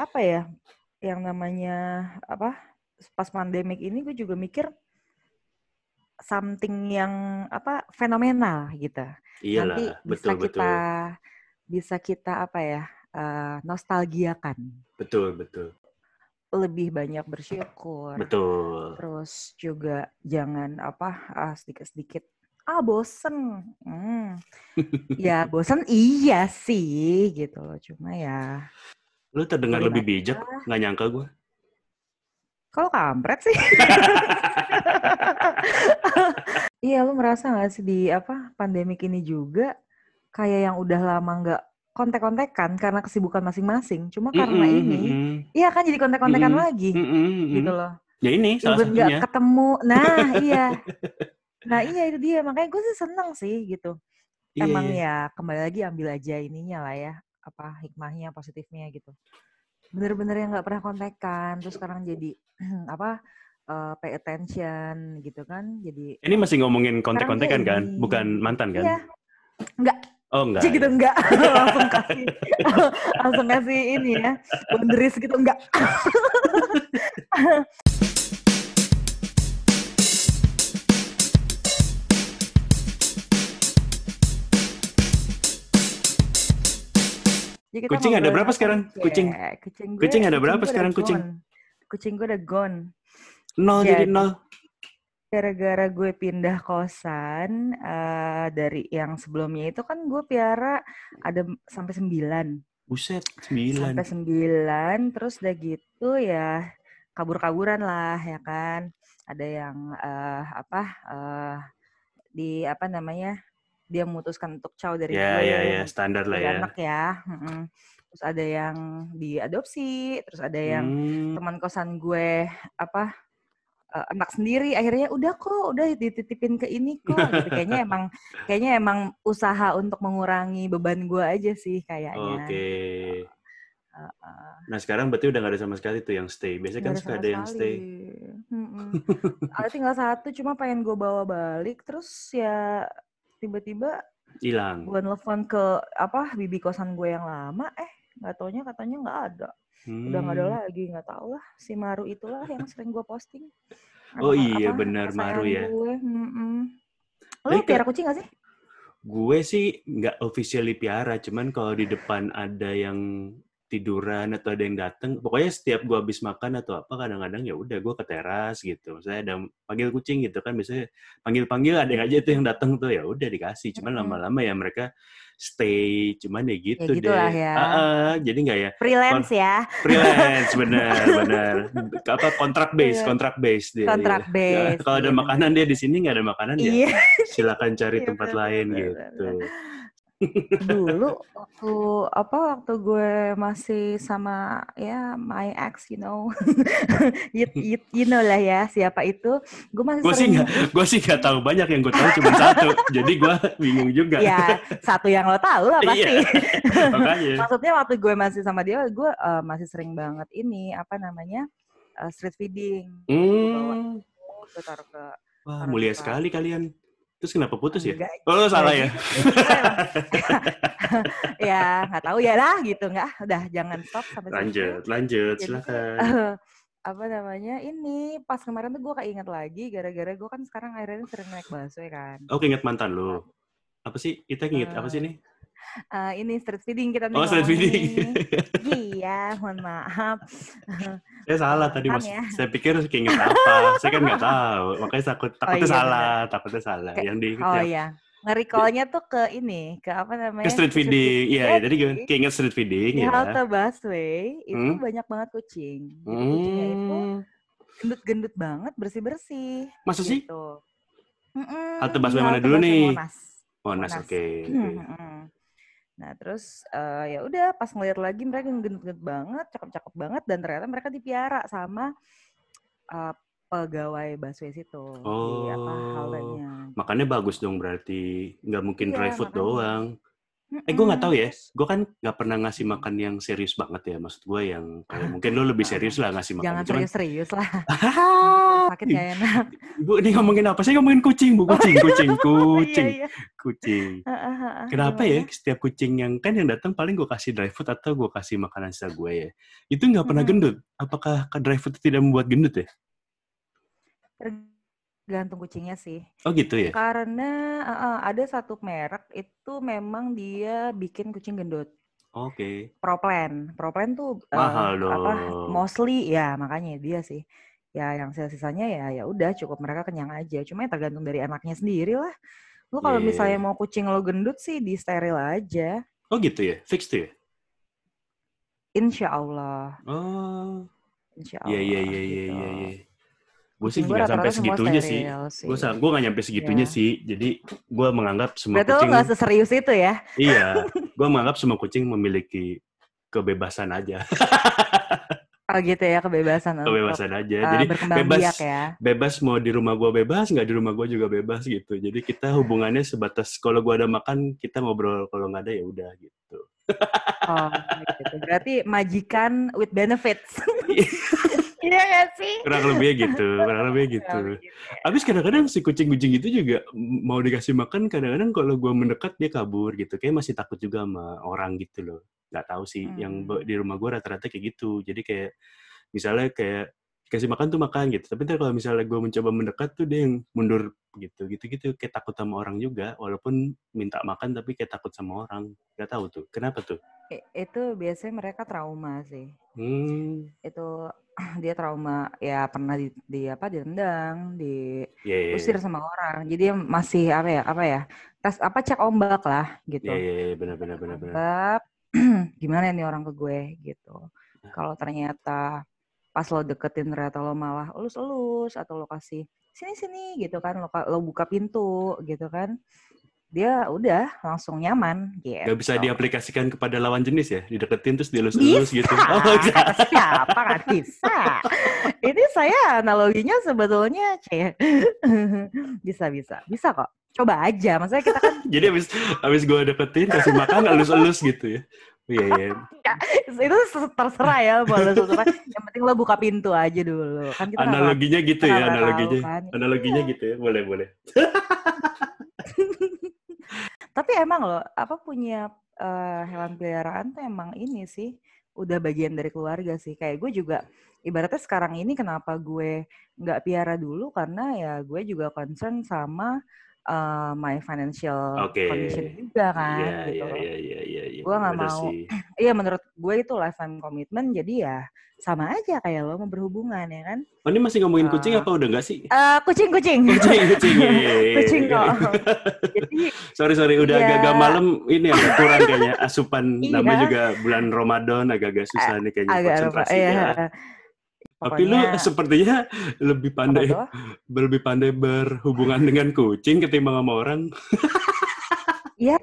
apa ya yang namanya apa pas pandemik ini gue juga mikir something yang apa fenomenal gitu. Iyalah, Nanti bisa betul kita betul. bisa kita apa ya eh, nostalgiakan. Betul betul. Lebih banyak bersyukur. Betul. Terus juga jangan apa ah, sedikit-sedikit ah bosen. Hmm. ya bosen iya sih gitu loh. Cuma ya Lu terdengar lebih bijak, nggak nyangka gue. kalau kampret sih. Iya, lu merasa nggak sih di apa pandemik ini juga kayak yang udah lama nggak kontek-kontekan karena kesibukan masing-masing. Cuma karena Mm-mm, ini, mm-mm, iya kan jadi kontek-kontekan Mm-mm, lagi mm-mm, mm-mm. gitu loh. Ya ini salah Even nggak satunya. ketemu. Nah, iya. Nah, iya itu dia. Makanya gue sih seneng sih gitu. Iya, Emang iya. ya kembali lagi ambil aja ininya lah ya, apa hikmahnya, positifnya gitu. Bener-bener yang nggak pernah kontekan, terus sekarang jadi apa eh, pay attention gitu kan. Jadi Ini masih ngomongin kontek-kontekan kan, ini. bukan mantan kan? Iya, enggak Oh enggak. Cik gitu ya. enggak langsung kasih langsung kasih ini ya boundaries gitu enggak Jadi kita Kucing ada berapa apa sekarang? Kucing? Cek? Kucing gue, Kucing ada berapa udah sekarang kucing? Kucing gue udah gone. Nol jadi Jadi, nol. gara-gara gue pindah kosan eh, dari yang sebelumnya itu kan gue piara ada sampai sembilan Buset, sembilan. sampai sembilan terus udah gitu ya kabur-kaburan lah ya kan ada yang eh, apa eh, di apa namanya dia memutuskan untuk caw dari Ya, gue ya, ya, standar lah ya. anak ya mm-mm. terus ada yang diadopsi terus ada yang Hmm, teman kosan gue apa eh, anak sendiri akhirnya udah kok udah dititipin ke ini kok gitu kayaknya emang kayaknya emang usaha untuk mengurangi beban gue aja sih kayaknya Oke. Heeh. Nah sekarang berarti udah nggak ada sama sekali tuh yang stay. Biasanya kan Nggak ada suka ada yang stay. sekali. Mm-mm. ada tinggal satu cuma pengen gue bawa balik terus ya tiba-tiba Hilang. gue nelfon ke apa bibi kosan gue yang lama eh nggak taunya katanya nggak ada udah nggak ada Hmm. lagi nggak tahu lah si Maru itulah yang sering gue posting Oh Anak- iya, apa, benar, Maru ya. gue. mm-mm. Tapi Lu ke- piara kucing gak sih? Gue sih nggak officially piara, cuman kalau di depan ada yang tiduran atau ada yang datang, pokoknya setiap gue habis makan atau apa kadang-kadang ya udah gue ke teras gitu. Saya ada panggil kucing gitu kan, biasanya panggil-panggil ada yang aja tuh yang datang tuh ya udah dikasih. Cuman lama-lama ya mereka stay, cuman ya gitu deh. gitulah ya. Ah, ah, jadi nggak ya Freelance ya, freelance benar benar apa kontrak base Iya. kontrak base dia kontrak iya. base. kalau ada iya. makanan dia di sini nggak ada makanan ya Iya, silakan cari Iya, tempat lain gitu dulu waktu apa waktu gue masih sama ya my ex you know. You, you, you know lah ya siapa itu. Gue masih gue sih sering nggak gue sih nggak tahu banyak yang gue tahu cuma satu. Jadi gue bingung juga. Ya satu yang lo tahu lah pasti. Iya. maksudnya waktu gue masih sama dia gue eh, masih sering banget ini apa namanya eh, street feeding. Hmm. gue taruh ke wah mulia sekali kalian terus kenapa putus ya? Enggak, oh salah ya? ya nggak tahu. Ya lah gitu. Nggak udah jangan stop sampai lanjut lanjut. Jadi, silakan. eh, apa namanya ini pas kemarin tuh gue keinget lagi gara-gara gue kan sekarang akhirnya sering naik busway kan. Oh keinget mantan lu? Apa sih? Kita inget apa sih nih Eh, ini street feeding kita nih oh street feeding. Iya mohon maaf. Saya salah tadi mas. ya. saya pikir keinget apa. Saya kan nggak tahu. Makanya takut takutnya iya, salah. takutnya salah. Yang di oh iya. nge-recallnya tuh ke ini ke apa namanya? Ke street feeding. iya Jadi, jadi keinget street feeding di ya. Halte busway itu Hmm. banyak banget kucing. Jadi kucingnya itu hmm. gendut-gendut banget bersih-bersih masa sih? gitu. Mm-mm, Halte busway mana dulu nih? Monas. Monas oke. Nah terus eh, ya udah pas ngeliat lagi mereka gendut-gendut banget, cakep-cakep banget dan ternyata mereka dipiara sama eh, pegawai busway situ di apa Oh. haltenya. makanya bagus dong berarti nggak mungkin Iya, dry food makanya. doang Eh, gue nggak tahu ya. Gue kan nggak pernah ngasih makan yang serius banget ya. Maksud gue yang kayak mungkin lo lebih serius lah ngasih makan. jangan Cuman, serius-serius lah. Ah, Sakit gak enak. Bu, ini ngomongin apa? Saya ngomongin kucing, Bu. Kucing, kucing, kucing, Iya, iya. kucing. Ah, ah, ah, Kenapa ya setiap kucing yang kan yang datang paling gue kasih dry food atau gue kasih makanan sisa gue ya. Itu nggak pernah gendut. Apakah dry food tidak membuat gendut ya? Tergantung kucingnya sih. Oh gitu ya? Karena ah, ada satu merek itu memang dia bikin kucing gendut. Oke. Proplan. Proplan tuh Mahal apa? dong. Mostly ya makanya dia sih. Ya yang sisa-sisanya ya ya udah cukup mereka kenyang aja. Cuma ya tergantung dari anaknya sendiri lah. Lu kalau Iya. misalnya mau kucing lo gendut sih di steril aja. Oh gitu ya? Fix tuh ya? Insya Allah. Oh. Insya Iya Allah. iya iya iya gitu. iya. iya. Gue sih gue nggak sampai segitunya sih. sih. Gue gue nggak nyampe segitunya Iya. sih. Jadi gue menganggap semua Berarti lo kucing nggak seserius itu ya? iya. Gue menganggap semua kucing memiliki kebebasan aja. Oh gitu ya kebebasan untuk kebebasan aja. eh, Jadi bebas biak ya. bebas mau di rumah gue bebas, nggak di rumah gue juga bebas gitu. Jadi kita hubungannya sebatas kalau gue ada makan kita ngobrol, kalau nggak ada ya udah gitu. Oh gitu. Berarti majikan with benefits. Iya gak sih? Kurang lebihnya gitu, kurang lebihnya gitu. Habis kadang-kadang si kucing-kucing itu juga mau dikasih makan, kadang-kadang kalau gue mendekat dia kabur gitu. Kayak masih takut juga sama orang gitu loh. Nggak tahu sih. Yang Hmm. be- di rumah gue rata-rata kayak gitu. Jadi kayak misalnya kayak kasih makan tuh makan gitu. Tapi ntar kalau misalnya gue mencoba mendekat tuh dia yang mundur gitu. Gitu-gitu kayak takut sama orang juga. Walaupun minta makan tapi kayak takut sama orang. Gak tahu tuh. Kenapa tuh? Itu biasanya mereka trauma sih. Hmm. Itu dia trauma ya pernah di, di apa ditendang, Ya, ya, diusir ya. sama orang. Jadi masih apa ya? Apa ya? Tes apa cek ombak lah gitu. Ya, ya, ya, benar-benar, benar-benar. Ombak. Gimana nih orang ke gue gitu. Kalau ternyata pas lo deketin ternyata lo malah elus-elus atau lo kasih sini sini gitu kan lo lo buka pintu gitu kan dia udah langsung nyaman gitu. Gak bisa diaplikasikan kepada lawan jenis ya? Dideketin terus dielus-elus gitu? Oh, kata siapa kan bisa. Ini saya analoginya sebetulnya bisa bisa bisa kok. Coba aja, maksudnya kita kan Jadi abis, abis gue deketin, kasih makan, elus-elus gitu ya? Oh, Iya, iya. itu terserah ya boleh terserah. Yang penting lo buka pintu aja dulu. Kan kita Analoginya gitu kita ya, tahu analoginya. kan. Analoginya gitu ya, boleh, boleh. Tapi emang loh, apa punya eh, hewan peliharaan tuh emang ini sih udah bagian dari keluarga sih. Kayak gue juga ibaratnya sekarang ini kenapa gue nggak piara dulu karena ya gue juga concern sama eh, my financial Oke. condition juga kan Iya, gitu iya, loh. iya, iya, iya. iya. Gue nggak mau. Iya menurut gue itu lifetime commitment jadi ya sama aja kayak lo mau berhubungan ya kan. Oh, ini masih ngomongin kucing Ah. apa udah enggak sih? Eh kucing kucing. Kucing, kucing. iya, iya, iya, kucing iya. kok. Jadi Sorry, sorry. Udah Iya. agak-agak malam. Ini agak kurang kayaknya. Asupan namanya Iya. juga bulan Ramadan. Agak-agak susah nih kayaknya agak konsentrasinya. ya. Tapi lu sepertinya lebih pandai lebih pandai berhubungan dengan kucing ketimbang sama orang. Ya,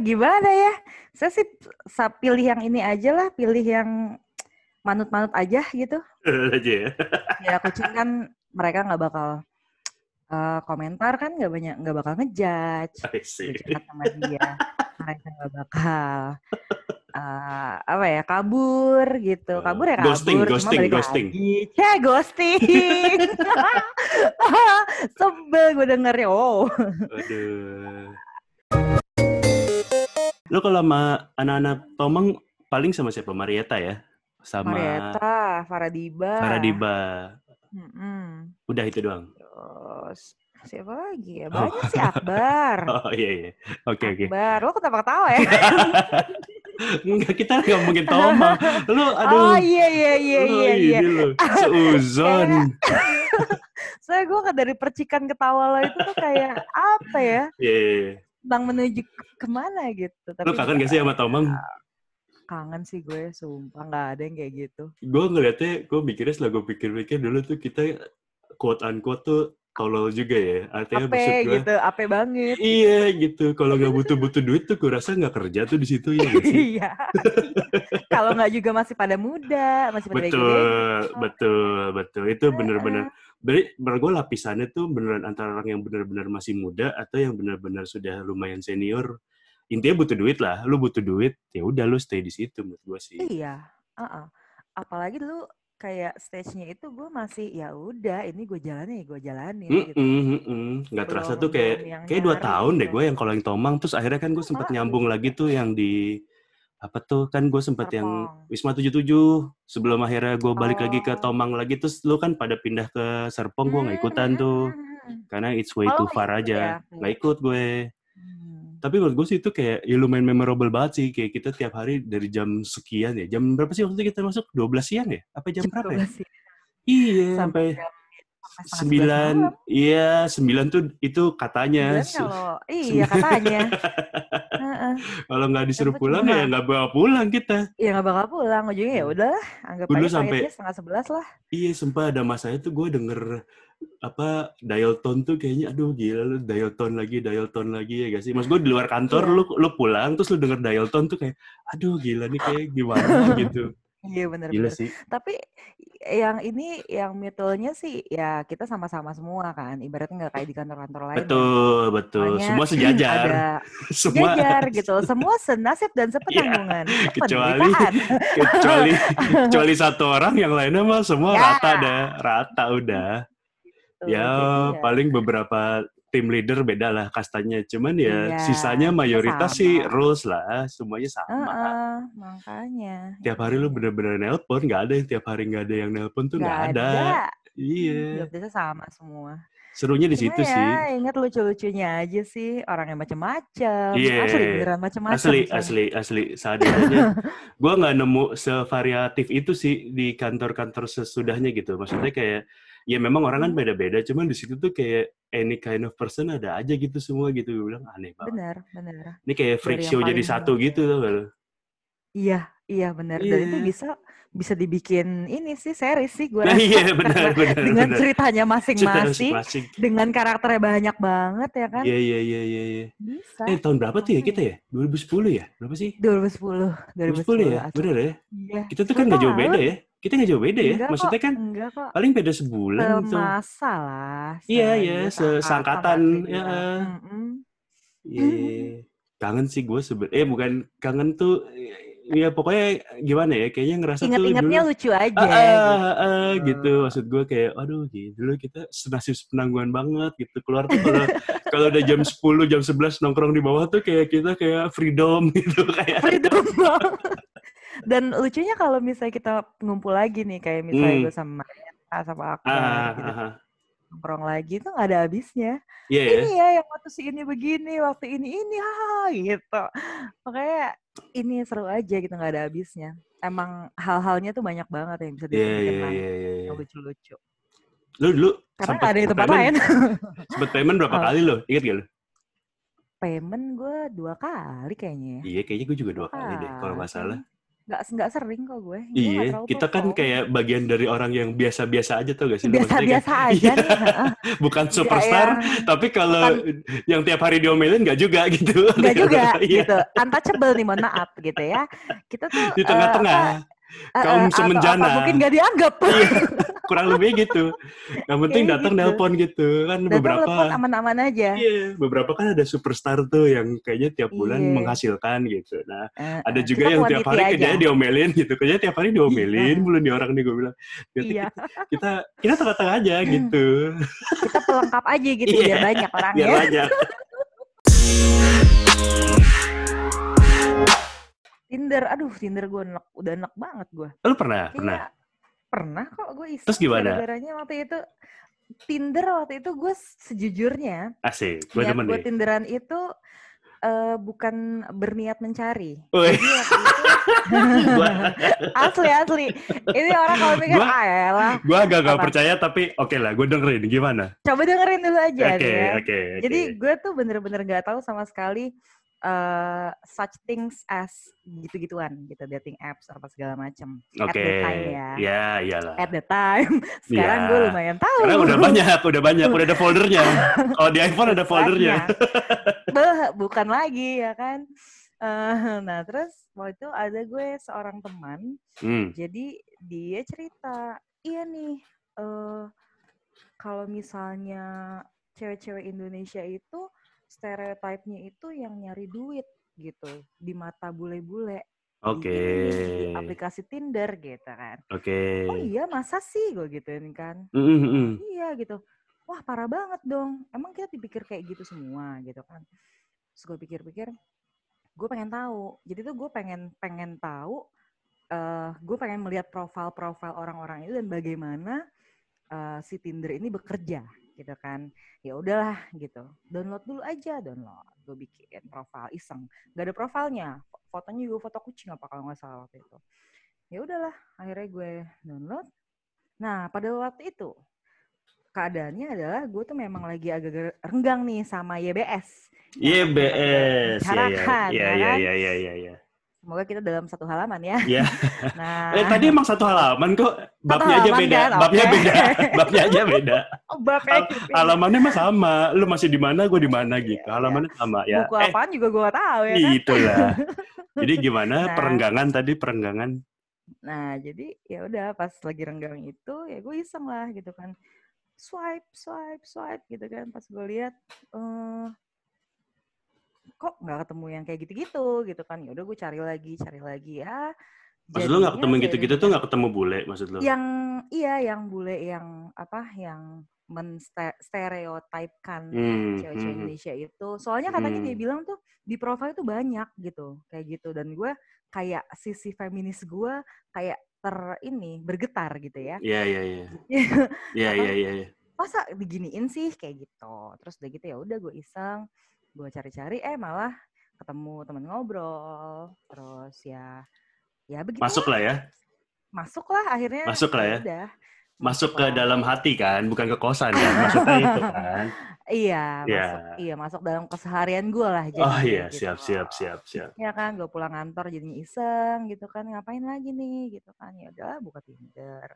gimana ya? Saya sih sa- pilih yang ini aja lah, pilih yang manut-manut aja gitu. aja ya. Ya kucing kan mereka nggak bakal eh, komentar kan nggak banyak nggak bakal ngejudge udah dekat sama dia. Mereka nggak bakal eh, apa ya kabur gitu. Eh, Kabur ya kabur, ghosting, cuma ghosting, ghosting. lagi. Ceh, ghosting. Sebel gue dengernya. Oh. Aduh. Lu kalau sama anak-anak Tomang paling sama siapa? Marieta ya? Sama Marietta, Faradiba. Faradiba. Mm-mm. Udah itu doang. Terus siapa lagi ya? Oh. Banyak sih Akbar. Oh iya iya. Oke oke. Akbar, lo kenapa ketawa ya? Enggak kita nggak mungkin Tomang. Lu aduh. oh iya iya iya lu iya iya. seuzon. Soalnya gue dari percikan ketawa lo itu tuh kayak apa ya? Iya. iya, iya. Tentang menuju ke- ke mana gitu. Tapi Lu kangen juga gak sih sama Tomang? Kangen sih gue, sumpah nggak ada yang kayak gitu. Gue ngeliatnya, gue mikirnya setelah gue pikir-pikir dulu tuh kita quote unquote tuh tolol juga ya. Artinya maksud Ape gue, gitu, ape banget. Iya gitu. Kalau nggak butuh-butuh duit tuh gue rasa nggak kerja tuh di situ ya? Iya. Kalau nggak juga masih pada muda, masih pada betul, bego-bego. betul, betul. Itu bener-bener. Berarti menurut gue lapisannya tuh beneran antara orang yang benar-benar masih muda atau yang benar-benar sudah lumayan senior intinya butuh duit lah. Lu butuh duit, ya udah lu stay di situ menurut gue sih. Iya, uh-uh. apalagi dulu kayak stage-nya itu gue masih ya udah ini gue jalanin gue jalanin Mm gitu. -mm, mm -mm. Nggak terasa tuh kayak kayak dua tahun deh gue yang kalau yang Tomang terus akhirnya kan gue sempat nyambung lagi tuh yang di apa tuh kan gue sempat yang. Wisma 77 sebelum akhirnya gue balik lagi ke Oh. Tomang lagi terus lu kan pada pindah ke Serpong gue nggak Hmm, ikutan hmm, tuh hmm, karena it's way Oh, too far nggak ikut ya? aja nggak ikut gue Hmm. tapi menurut gue sih itu kayak ya lumayan memorable banget sih kayak kita tiap hari dari jam sekian ya jam berapa sih waktu itu kita masuk 12 siang ya apa jam berapa ya 12 siang. iya Sampai sampai jam sampai setengah 11 sembilan iya sembilan tuh itu katanya kalau iya katanya. Heeh. kalau nggak disuruh pulang cuma ya nggak bawa pulang kita ya nggak bakal pulang ujungnya ya udahlah anggap Dulu aja sampai- setengah sebelas lah. iya sumpah ada masanya tuh gue denger apa dial tone tuh kayaknya aduh gila lu dial tone lagi dial tone lagi ya gak sih mas gue di luar kantor Iya. lu lu pulang terus lu denger dial tone tuh kayak aduh gila nih kayak gimana gitu Iya benar gila benar. sih Tapi yang ini yang mitulnya sih ya kita sama-sama semua kan. Ibaratnya nggak kayak di kantor-kantor lain. ya. betul betul Soalnya semua sejajar Ada semua jajar gitu. Semua senasib dan sepenanggungan. Iya, kecuali kecuali kecuali satu orang yang lainnya mah semua Ya. rata dah rata udah Tuh, ya jadi paling beberapa tim leader beda lah kastanya cuman ya Iya, sisanya mayoritas sama. sih rules lah semuanya sama Heeh, makanya. tiap hari lu bener-bener nelpon nggak ada yang tiap hari nggak ada yang nelpon tuh nggak ada. ada. iya desa sama semua. serunya di situ ya, sih ingat lucu-lucunya aja sih. Orangnya macem-macem. Iya. Asli beneran macem-macem. asli sumpah. asli asli seadanya gue nggak nemu sevariatif itu sih di kantor-kantor sesudahnya gitu maksudnya kayak ya memang orang kan Hmm. beda-beda cuman di situ tuh kayak any kind of person ada aja gitu semua gitu gue bilang aneh banget Bener, bener. ini kayak freak show jadi paling- satu gitu lu? Iya, iya bener. Dan itu Iya. bisa bisa dibikin ini sih series sih gue Nah, rasa. iya benar benar dengan benar. ceritanya Cerita masing-masing, dengan karakternya banyak banget ya kan. Iya iya iya iya iya. Bisa. Eh tahun berapa tuh ya kita ya? 2010 ya? Berapa sih? 2010, 2010 ya? asli. Bener ya? Iya. Kita tuh kan nggak jauh 10 beda ya? Kita nggak jauh beda ya? Enggak Maksudnya kok, kan enggak kok. paling beda sebulan gitu. Semasa lah. Iya, iya, dia se- seangkatan, sama ya. Iya. iya. Kangen sih gue seben. Eh bukan kangen tuh. Ya pokoknya gimana ya? Kayaknya ngerasa tuh Ingat-ingatnya dulu. lucu aja. Ah, ah, gitu. ah, gitu gitu. maksud gue kayak aduh gitu dulu kita senasib penangguhan banget gitu keluar tuh kalau kalau udah jam 10 jam 11 nongkrong di bawah tuh kayak kita kayak freedom gitu kayak freedom. Dan lucunya kalau misalnya kita ngumpul lagi nih, kayak misalnya Hmm. gue sama Mariana, sama Akbar, ah, gitu, ah, ah. nongkrong lagi itu nggak ada habisnya. iya ya Ini ya yang waktu si ini begini, waktu ini ini, ha gitu. Makanya ini seru aja gitu nggak ada habisnya. Emang hal-halnya tuh banyak banget yang bisa iya iya dikenang, iya iya iya. yang lucu-lucu. lu dulu Karena nggak ada di tempat payment- lain. sempet payment berapa Oh. kali lo inget gak lo Payment gue dua kali kayaknya. ya. iya kayaknya gue juga dua kali deh kalau nggak Kali. salah Nggak nggak sering kok gue. Gue nggak iya kita kan kayak bagian dari orang yang biasa-biasa aja tuh gak sih biasa-biasa aja Iya. nih. heeh. bukan Nggak superstar yang- tapi kalau yang tiap hari diomelin nggak juga gitu Enggak juga Iya, gitu. Untouchable nih mohon maaf gitu ya. Kita tuh di tengah-tengah eh, kaum atau semenjana. apa, mungkin gak dianggap. Iya, kurang lebih gitu. Yang penting Kayak datang gitu. nelpon gitu kan Dan beberapa. telepon aman-aman aja. Iya, beberapa kan ada superstar tuh yang kayaknya tiap bulan Iya. menghasilkan gitu. Nah, Eh, ada eh, juga kita yang tiap hari aja. kerjanya diomelin gitu. Kerjanya tiap hari diomelin, Iya. bulan nih orang nih gue bilang. Iya, kita kita tengah-tengah aja gitu. kita pelengkap aja gitu Iya, biar banyak Biar orangnya. banyak. Tinder, aduh Tinder gue enek, udah enek banget gue. Lu pernah? Pernah. Pernah kok gue iseng. Terus gimana? Gara-garanya waktu itu Tinder waktu itu gue sejujurnya Asik, gue niat demen gue. Tinderan itu eh, bukan berniat mencari. Woi, Jadi waktu itu gua, asli asli. Ini orang kalau mikir Gua- ah elah. gua agak gak percaya tapi oke lah, gue dengerin gimana. Coba dengerin dulu aja Oke, nih ya. oke, oke. Jadi gue tuh bener-bener gak tahu sama sekali eh such things as gitu-gituan gitu dating apps apa segala macam. At Oke, the time ya. ya iyalah. At the time. Sekarang Iya. gue lumayan tahu. Sekarang udah banyak, udah banyak, udah ada foldernya. Kalau di iPhone ada foldernya. Beh, bukan lagi ya kan. Eh, nah terus waktu itu ada gue seorang teman Hmm. Jadi dia cerita, iya nih, eh kalau misalnya cewek-cewek Indonesia itu stereotipnya itu yang nyari duit gitu di mata bule-bule Oke. di aplikasi Tinder gitu kan. Oke. Oh iya masa sih gue gituin kan. Mm, mm, mm. Iya gitu. Wah parah banget dong. Emang kita dipikir kayak gitu semua gitu kan. Terus gue pikir-pikir, gue pengen tahu. Jadi tuh gue pengen pengen tahu. eh gue pengen melihat profil-profil orang-orang itu dan bagaimana eh, si Tinder ini bekerja gitu kan. Ya udahlah gitu. Download dulu aja download. Gue bikin profil iseng. Gak ada profilnya. Fotonya juga foto kucing apa kalau nggak salah waktu itu. Ya udahlah. Akhirnya gue download. Nah pada waktu itu keadaannya adalah gue tuh memang lagi agak renggang nih sama YBS. YBS. Ya, ya, bicarakan, ya, ya ya, ya, ya, ya. Semoga kita dalam satu halaman ya. Ya. Nah, Eh, tadi emang satu halaman kok. Babnya aja beda. kan? Babnya Oke. beda. Babnya aja beda. oh, babnya Hal- gitu. Halamannya mah sama. Lu masih di mana, gue di mana gitu. Iya, Halamannya sama ya. Buku Eh, apaan juga gue tahu ya kan. itulah. Jadi gimana Nah. perenggangan tadi perenggangan? Nah, jadi ya udah pas lagi renggang itu ya gue iseng lah gitu kan. Swipe, swipe, swipe gitu kan. Pas gue lihat eh kok nggak ketemu yang kayak gitu-gitu gitu kan. Ya udah gue cari lagi, cari lagi ya. Maksud lu nggak Jadinya ketemu gitu-gitu tuh seiring- nggak ketemu bule maksud lu? yang iya yang bule yang apa yang menstereotipkan Hmm, cewek-cewek hmm, hmm. Indonesia itu. Soalnya katanya dia Hmm. bilang tuh di profil tuh banyak gitu, kayak gitu. Dan gue kayak sisi feminis gue kayak ter ini bergetar gitu ya. Iya, iya, iya. Iya, iya, iya. iya. Masa diginiin sih kayak gitu. Terus udah gitu ya udah gue iseng, gue cari-cari eh malah ketemu temen ngobrol. Terus ya ya begitu Masuk lah ya. masuk lah akhirnya Masuk lah ya. udah Masuk ke dalam hati kan, bukan ke kosan kan. Maksudnya itu kan. iya Iya. masuk iya masuk dalam keseharian gue lah jadi Oh iya, gitu. siap, siap, siap, siap. ya kan gue pulang kantor jadinya iseng gitu kan ngapain lagi nih gitu kan ya udah buka Tinder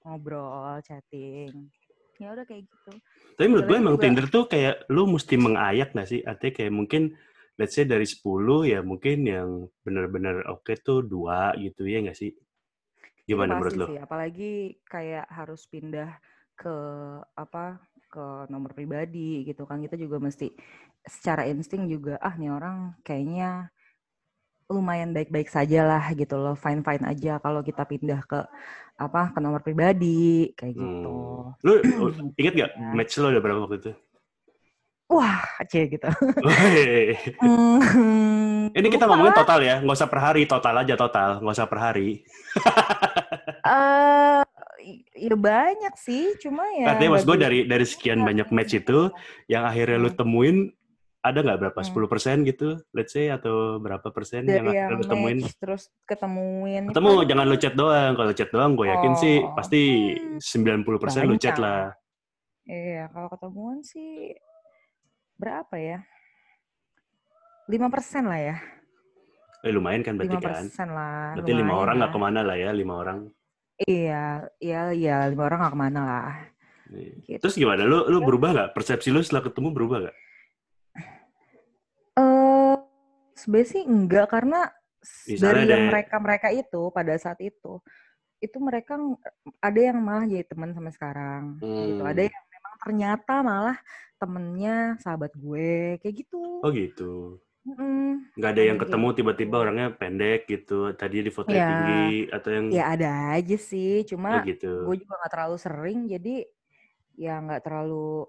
ngobrol chatting ya udah kayak gitu Tapi menurut gue emang juga- Tinder tuh kayak lu mesti mengayak gak sih? Artinya kayak mungkin let's say dari 10 ya mungkin yang benar-benar oke tuh dua gitu ya gak sih? Itu Gimana menurut lu? sih apalagi kayak harus pindah ke apa ke nomor pribadi gitu kan kita juga mesti secara insting juga ah nih orang kayaknya lumayan baik-baik saja lah gitu loh fine fine aja kalau kita pindah ke apa ke nomor pribadi kayak gitu Hmm. Lu inget gak Ya. match lo udah berapa waktu itu? wah cie gitu. Hmm, Ini kita ngomongin total ya, nggak usah per hari, total aja total, nggak usah per hari. Eh, ya banyak sih cuma ya Artinya mas gue dari dari sekian banyak match itu, yang akhirnya lu Hmm. temuin ada nggak berapa? Hmm. 10 persen gitu, let's say atau berapa persen dari yang yang lu temuin? terus ketemuin Ketemu, paling jangan lu chat doang. Kalau chat doang, gue yakin sih Oh, pasti hmm, 90% lu chat banyak. lah. Iya, kalau ketemuan sih berapa ya? 5% lah ya. Eh lumayan kan berarti kan? 5% lah. Berarti lima orang nggak ke mana lah ya, lima orang. Iya, iya, iya, lima orang nggak ke mana lah. Nih. Gitu. Terus gimana? Lu lu Terus, berubah nggak? Persepsi lu setelah ketemu berubah nggak? Sebenarnya sih enggak karena Misalnya dari yang mereka-mereka itu pada saat itu itu mereka ada yang malah jadi teman sampai sekarang gitu. Ada hmm, yang memang ternyata malah temennya sahabat gue kayak gitu. oh gitu. Mm-mm. Nggak ada Ada yang kayak ketemu gitu. tiba-tiba orangnya pendek gitu, tadi di fotonya Ya, tinggi atau yang ya ada aja sih. oh Cuma gitu. gue juga nggak terlalu sering, jadi ya nggak terlalu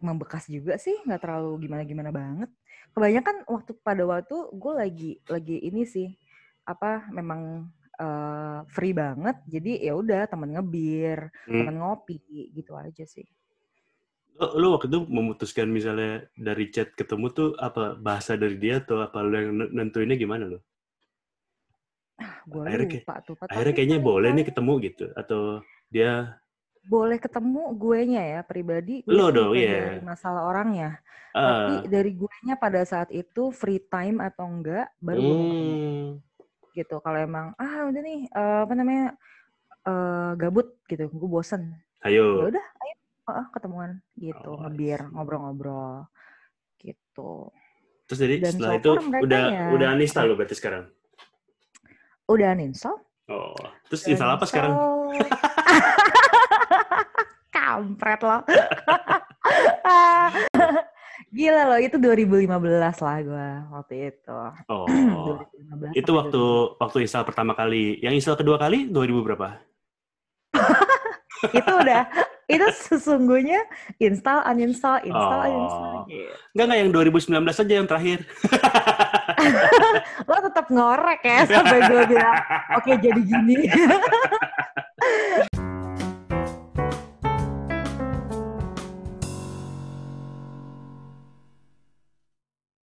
membekas juga sih, nggak terlalu gimana-gimana banget. Kebanyakan waktu pada waktu gue lagi lagi ini sih apa memang eh, free banget, jadi ya udah temen ngebir, Hmm. temen ngopi gitu aja sih. Lu, lu waktu itu memutuskan misalnya dari chat ketemu tuh apa bahasa dari dia atau apa lu yang nentuinnya gimana lu? Gue Akhirnya lupa tuh, akhirnya kayaknya boleh nih ketemu gitu atau dia boleh ketemu guenya ya pribadi, lo sih dong bukan ya. masalah orangnya. Tapi Ah, dari guenya pada saat itu free time atau enggak, baru hmm, gitu. Kalau emang ah udah nih eh, apa namanya eh, gabut gitu, gue bosen. Ya ayo. udah, ayo ah, ketemuan gitu, Oh, ngebir, see. ngobrol-ngobrol gitu. Terus jadi Dan setelah so itu udah ya udah uninstall lo berarti sekarang. Udah uninstall, Oh, terus udah install apa sekarang? Kampret loh. Gila loh, itu 2015 lah gue waktu itu. Oh, 2015 itu waktu waktu install pertama kali. Yang install kedua kali 2000 berapa? itu udah itu sesungguhnya install uninstall install Oh. uninstall gitu. Enggak enggak yang 2019 aja yang terakhir. lo tetap ngorek ya sampai gue bilang oke jadi gini